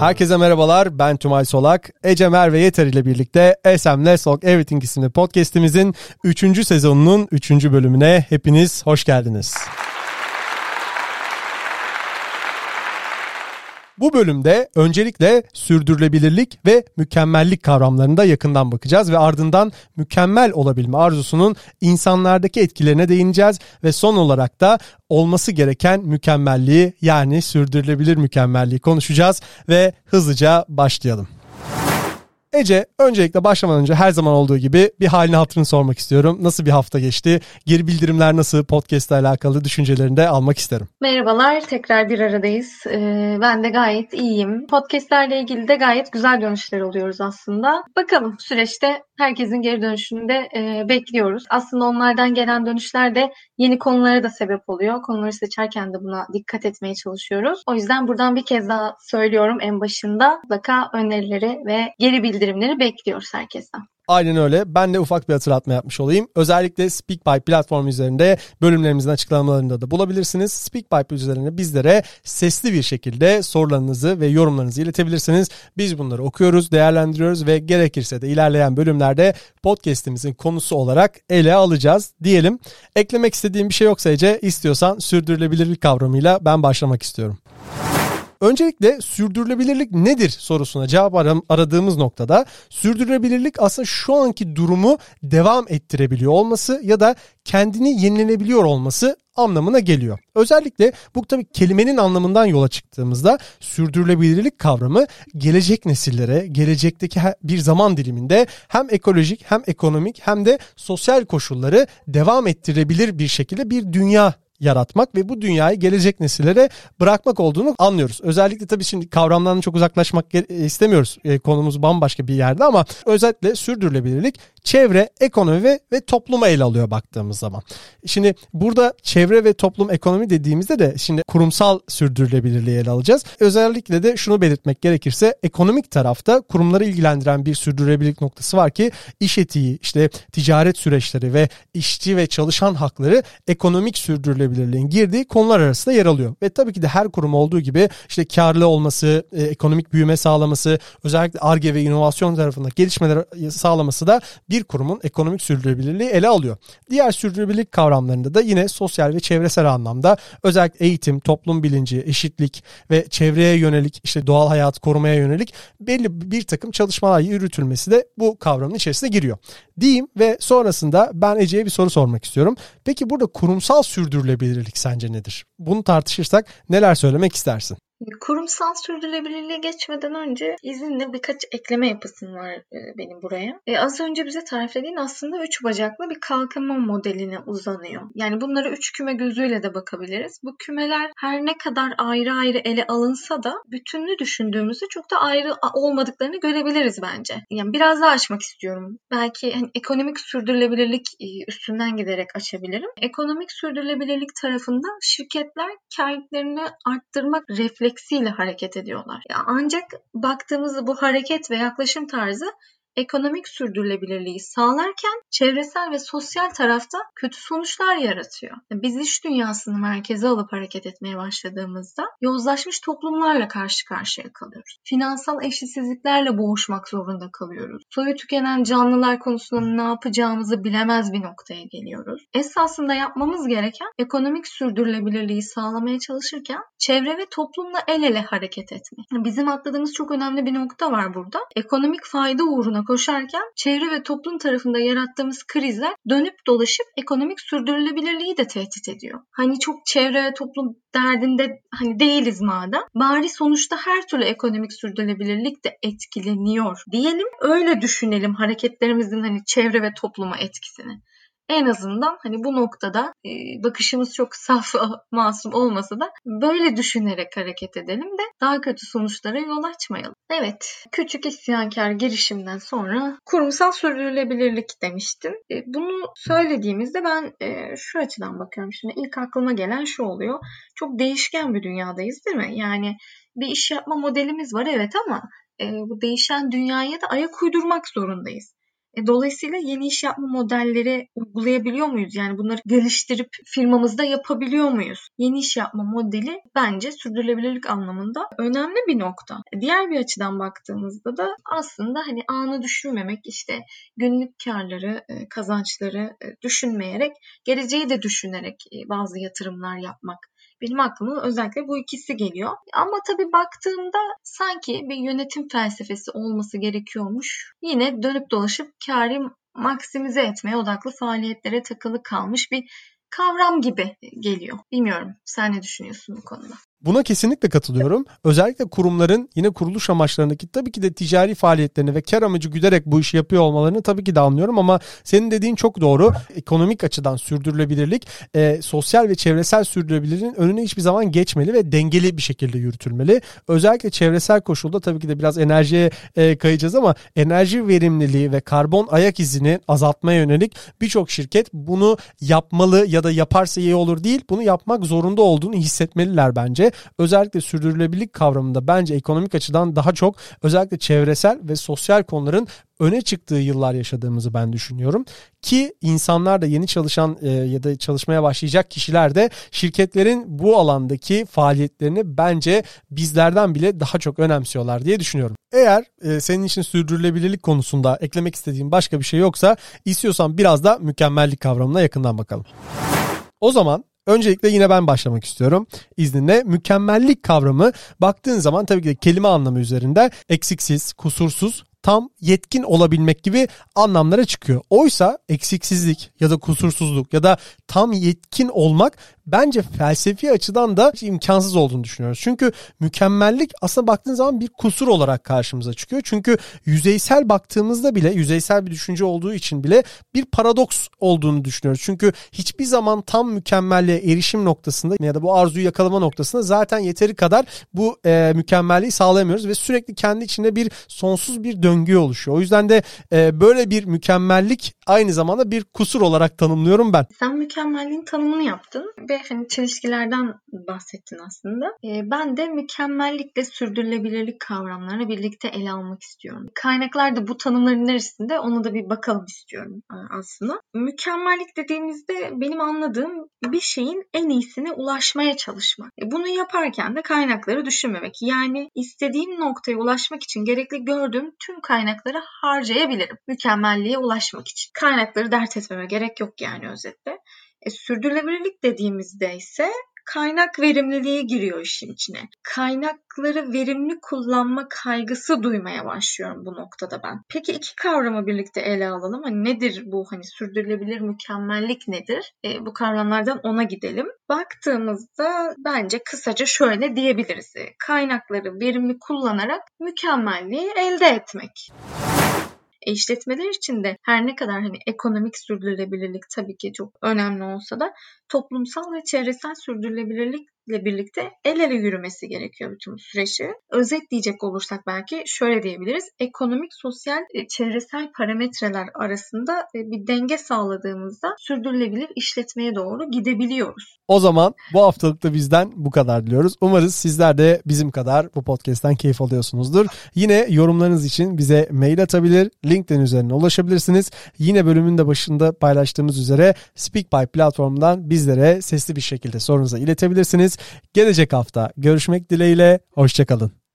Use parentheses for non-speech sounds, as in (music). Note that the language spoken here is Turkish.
Herkese merhabalar. Ben Tumay Solak. Ece Merve Yeter ile birlikte SM Let's Talk Everything isimli podcast'imizin 3. sezonunun 3. bölümüne hepiniz hoş geldiniz. Bu bölümde öncelikle sürdürülebilirlik ve mükemmellik kavramlarında yakından bakacağız ve ardından mükemmel olabilme arzusunun insanlardaki etkilerine değineceğiz ve son olarak da olması gereken mükemmelliği yani sürdürülebilir mükemmelliği konuşacağız ve hızlıca başlayalım. Ece öncelikle başlamadan önce her zaman olduğu gibi bir halini hatırını sormak istiyorum. Nasıl bir hafta geçti? Geri bildirimler nasıl? Podcast ile alakalı düşüncelerini de almak isterim. Merhabalar tekrar bir aradayız. Ee, ben de gayet iyiyim. Podcastlerle ilgili de gayet güzel dönüşler alıyoruz aslında. Bakalım süreçte herkesin geri dönüşünü de e, bekliyoruz. Aslında onlardan gelen dönüşler de yeni konulara da sebep oluyor. Konuları seçerken de buna dikkat etmeye çalışıyoruz. O yüzden buradan bir kez daha söylüyorum en başında. Mutlaka önerileri ve geri bildirimleri bekliyoruz herkesten. Aynen öyle. Ben de ufak bir hatırlatma yapmış olayım. Özellikle SpeakPipe platformu üzerinde bölümlerimizin açıklamalarında da bulabilirsiniz. SpeakPipe üzerinde bizlere sesli bir şekilde sorularınızı ve yorumlarınızı iletebilirsiniz. Biz bunları okuyoruz, değerlendiriyoruz ve gerekirse de ilerleyen bölümlerde podcast'imizin konusu olarak ele alacağız diyelim. Eklemek istediğim bir şey yoksa Ece istiyorsan sürdürülebilirlik kavramıyla ben başlamak istiyorum. Öncelikle sürdürülebilirlik nedir sorusuna cevap aradığımız noktada sürdürülebilirlik aslında şu anki durumu devam ettirebiliyor olması ya da kendini yenilenebiliyor olması anlamına geliyor. Özellikle bu tabii kelimenin anlamından yola çıktığımızda sürdürülebilirlik kavramı gelecek nesillere, gelecekteki bir zaman diliminde hem ekolojik hem ekonomik hem de sosyal koşulları devam ettirebilir bir şekilde bir dünya yaratmak ve bu dünyayı gelecek nesillere bırakmak olduğunu anlıyoruz. Özellikle tabii şimdi kavramlardan çok uzaklaşmak istemiyoruz. E, konumuz bambaşka bir yerde ama özellikle sürdürülebilirlik çevre, ekonomi ve, ve topluma ele alıyor baktığımız zaman. Şimdi burada çevre ve toplum ekonomi dediğimizde de şimdi kurumsal sürdürülebilirliği ele alacağız. Özellikle de şunu belirtmek gerekirse ekonomik tarafta kurumları ilgilendiren bir sürdürülebilirlik noktası var ki iş etiği, işte ticaret süreçleri ve işçi ve çalışan hakları ekonomik sürdürülebilirliğin girdiği konular arasında yer alıyor. Ve tabii ki de her kurum olduğu gibi işte karlı olması, e, ekonomik büyüme sağlaması, özellikle ARGE ve inovasyon tarafında gelişmeler sağlaması da bir bir kurumun ekonomik sürdürülebilirliği ele alıyor. Diğer sürdürülebilirlik kavramlarında da yine sosyal ve çevresel anlamda özellikle eğitim, toplum bilinci, eşitlik ve çevreye yönelik işte doğal hayat korumaya yönelik belli bir takım çalışmalar yürütülmesi de bu kavramın içerisine giriyor. Diyeyim ve sonrasında ben Ece'ye bir soru sormak istiyorum. Peki burada kurumsal sürdürülebilirlik sence nedir? Bunu tartışırsak neler söylemek istersin? Kurumsal sürdürülebilirliğe geçmeden önce izinle birkaç ekleme yapısım var e, benim buraya. E, az önce bize tariflediğin aslında üç bacaklı bir kalkınma modeline uzanıyor. Yani bunlara üç küme gözüyle de bakabiliriz. Bu kümeler her ne kadar ayrı ayrı ele alınsa da bütünlü düşündüğümüzde çok da ayrı olmadıklarını görebiliriz bence. Yani biraz daha açmak istiyorum. Belki hani ekonomik sürdürülebilirlik e, üstünden giderek açabilirim. Ekonomik sürdürülebilirlik tarafında şirketler karlılıklarını arttırmak refleksi refleksiyle hareket ediyorlar. Ancak baktığımızda bu hareket ve yaklaşım tarzı ekonomik sürdürülebilirliği sağlarken çevresel ve sosyal tarafta kötü sonuçlar yaratıyor. Biz iş dünyasını merkeze alıp hareket etmeye başladığımızda yozlaşmış toplumlarla karşı karşıya kalıyoruz. Finansal eşitsizliklerle boğuşmak zorunda kalıyoruz. Soyu tükenen canlılar konusunda ne yapacağımızı bilemez bir noktaya geliyoruz. Esasında yapmamız gereken ekonomik sürdürülebilirliği sağlamaya çalışırken çevre ve toplumla el ele hareket etmek. Bizim atladığımız çok önemli bir nokta var burada. Ekonomik fayda uğruna koşarken çevre ve toplum tarafında yarattığımız krizler dönüp dolaşıp ekonomik sürdürülebilirliği de tehdit ediyor. Hani çok çevre ve toplum derdinde hani değiliz madem. Bari sonuçta her türlü ekonomik sürdürülebilirlik de etkileniyor diyelim. Öyle düşünelim hareketlerimizin hani çevre ve topluma etkisini en azından hani bu noktada e, bakışımız çok saf, (laughs) masum olmasa da böyle düşünerek hareket edelim de daha kötü sonuçlara yol açmayalım. Evet, küçük isyankar girişimden sonra kurumsal sürdürülebilirlik demiştim. E, bunu söylediğimizde ben e, şu açıdan bakıyorum. Şimdi ilk aklıma gelen şu oluyor. Çok değişken bir dünyadayız değil mi? Yani bir iş yapma modelimiz var evet ama bu değişen dünyaya da ayak uydurmak zorundayız. E, dolayısıyla yeni iş yapma modelleri uygulayabiliyor muyuz? Yani bunları geliştirip firmamızda yapabiliyor muyuz? Yeni iş yapma modeli bence sürdürülebilirlik anlamında önemli bir nokta. E, diğer bir açıdan baktığımızda da aslında hani anı düşünmemek işte günlük karları, e, kazançları e, düşünmeyerek geleceği de düşünerek bazı yatırımlar yapmak benim aklıma özellikle bu ikisi geliyor. Ama tabii baktığımda sanki bir yönetim felsefesi olması gerekiyormuş. Yine dönüp dolaşıp kârı maksimize etmeye odaklı faaliyetlere takılı kalmış bir kavram gibi geliyor. Bilmiyorum sen ne düşünüyorsun bu konuda? Buna kesinlikle katılıyorum. Özellikle kurumların yine kuruluş amaçlarındaki tabii ki de ticari faaliyetlerini ve kar amacı güderek bu işi yapıyor olmalarını tabii ki de anlıyorum ama senin dediğin çok doğru. Ekonomik açıdan sürdürülebilirlik, e, sosyal ve çevresel sürdürülebilirliğin önüne hiçbir zaman geçmeli ve dengeli bir şekilde yürütülmeli. Özellikle çevresel koşulda tabii ki de biraz enerjiye e, kayacağız ama enerji verimliliği ve karbon ayak izini azaltmaya yönelik birçok şirket bunu yapmalı ya da yaparsa iyi olur değil. Bunu yapmak zorunda olduğunu hissetmeliler bence özellikle sürdürülebilirlik kavramında bence ekonomik açıdan daha çok özellikle çevresel ve sosyal konuların öne çıktığı yıllar yaşadığımızı ben düşünüyorum. Ki insanlar da yeni çalışan e, ya da çalışmaya başlayacak kişiler de şirketlerin bu alandaki faaliyetlerini bence bizlerden bile daha çok önemsiyorlar diye düşünüyorum. Eğer e, senin için sürdürülebilirlik konusunda eklemek istediğin başka bir şey yoksa istiyorsan biraz da mükemmellik kavramına yakından bakalım. O zaman Öncelikle yine ben başlamak istiyorum izninle. Mükemmellik kavramı baktığın zaman tabii ki de kelime anlamı üzerinde eksiksiz, kusursuz, tam yetkin olabilmek gibi anlamlara çıkıyor. Oysa eksiksizlik ya da kusursuzluk ya da tam yetkin olmak bence felsefi açıdan da imkansız olduğunu düşünüyoruz. Çünkü mükemmellik aslında baktığın zaman bir kusur olarak karşımıza çıkıyor. Çünkü yüzeysel baktığımızda bile yüzeysel bir düşünce olduğu için bile bir paradoks olduğunu düşünüyoruz. Çünkü hiçbir zaman tam mükemmelliğe erişim noktasında ya da bu arzuyu yakalama noktasında zaten yeteri kadar bu e, mükemmelliği sağlayamıyoruz ve sürekli kendi içinde bir sonsuz bir döngü oluşuyor. O yüzden de e, böyle bir mükemmellik aynı zamanda bir kusur olarak tanımlıyorum ben. Sen mükemmelliğin tanımını yaptın ve hani çelişkilerden bahsettin aslında. E, ben de mükemmellikle sürdürülebilirlik kavramlarını birlikte ele almak istiyorum. Kaynaklar da bu tanımların neresinde onu da bir bakalım istiyorum e, aslında. Mükemmellik dediğimizde benim anladığım bir şeyin en iyisine ulaşmaya çalışmak. E, bunu yaparken de kaynakları düşünmemek. Yani istediğim noktaya ulaşmak için gerekli gördüğüm tüm kaynakları harcayabilirim. Mükemmelliğe ulaşmak için. Kaynakları dert etmeme gerek yok yani özetle. E, sürdürülebilirlik dediğimizde ise kaynak verimliliği giriyor işin içine. Kaynakları verimli kullanma kaygısı duymaya başlıyorum bu noktada ben. Peki iki kavramı birlikte ele alalım. Hani nedir bu hani sürdürülebilir mükemmellik nedir? E, bu kavramlardan ona gidelim. Baktığımızda bence kısaca şöyle diyebiliriz. E, kaynakları verimli kullanarak mükemmelliği elde etmek. E, işletmeler için de her ne kadar hani ekonomik sürdürülebilirlik tabii ki çok önemli olsa da toplumsal ve çevresel sürdürülebilirlik ile birlikte el ele yürümesi gerekiyor bütün bu süreci. Özetleyecek olursak belki şöyle diyebiliriz. Ekonomik, sosyal, e, çevresel parametreler arasında e, bir denge sağladığımızda sürdürülebilir işletmeye doğru gidebiliyoruz. O zaman bu haftalık da bizden bu kadar diliyoruz. Umarız sizler de bizim kadar bu podcast'ten keyif alıyorsunuzdur. Yine yorumlarınız için bize mail atabilir, LinkedIn üzerine ulaşabilirsiniz. Yine bölümün de başında paylaştığımız üzere SpeakPipe platformundan bizlere sesli bir şekilde sorunuzu iletebilirsiniz. Gelecek hafta görüşmek dileğiyle. Hoşçakalın.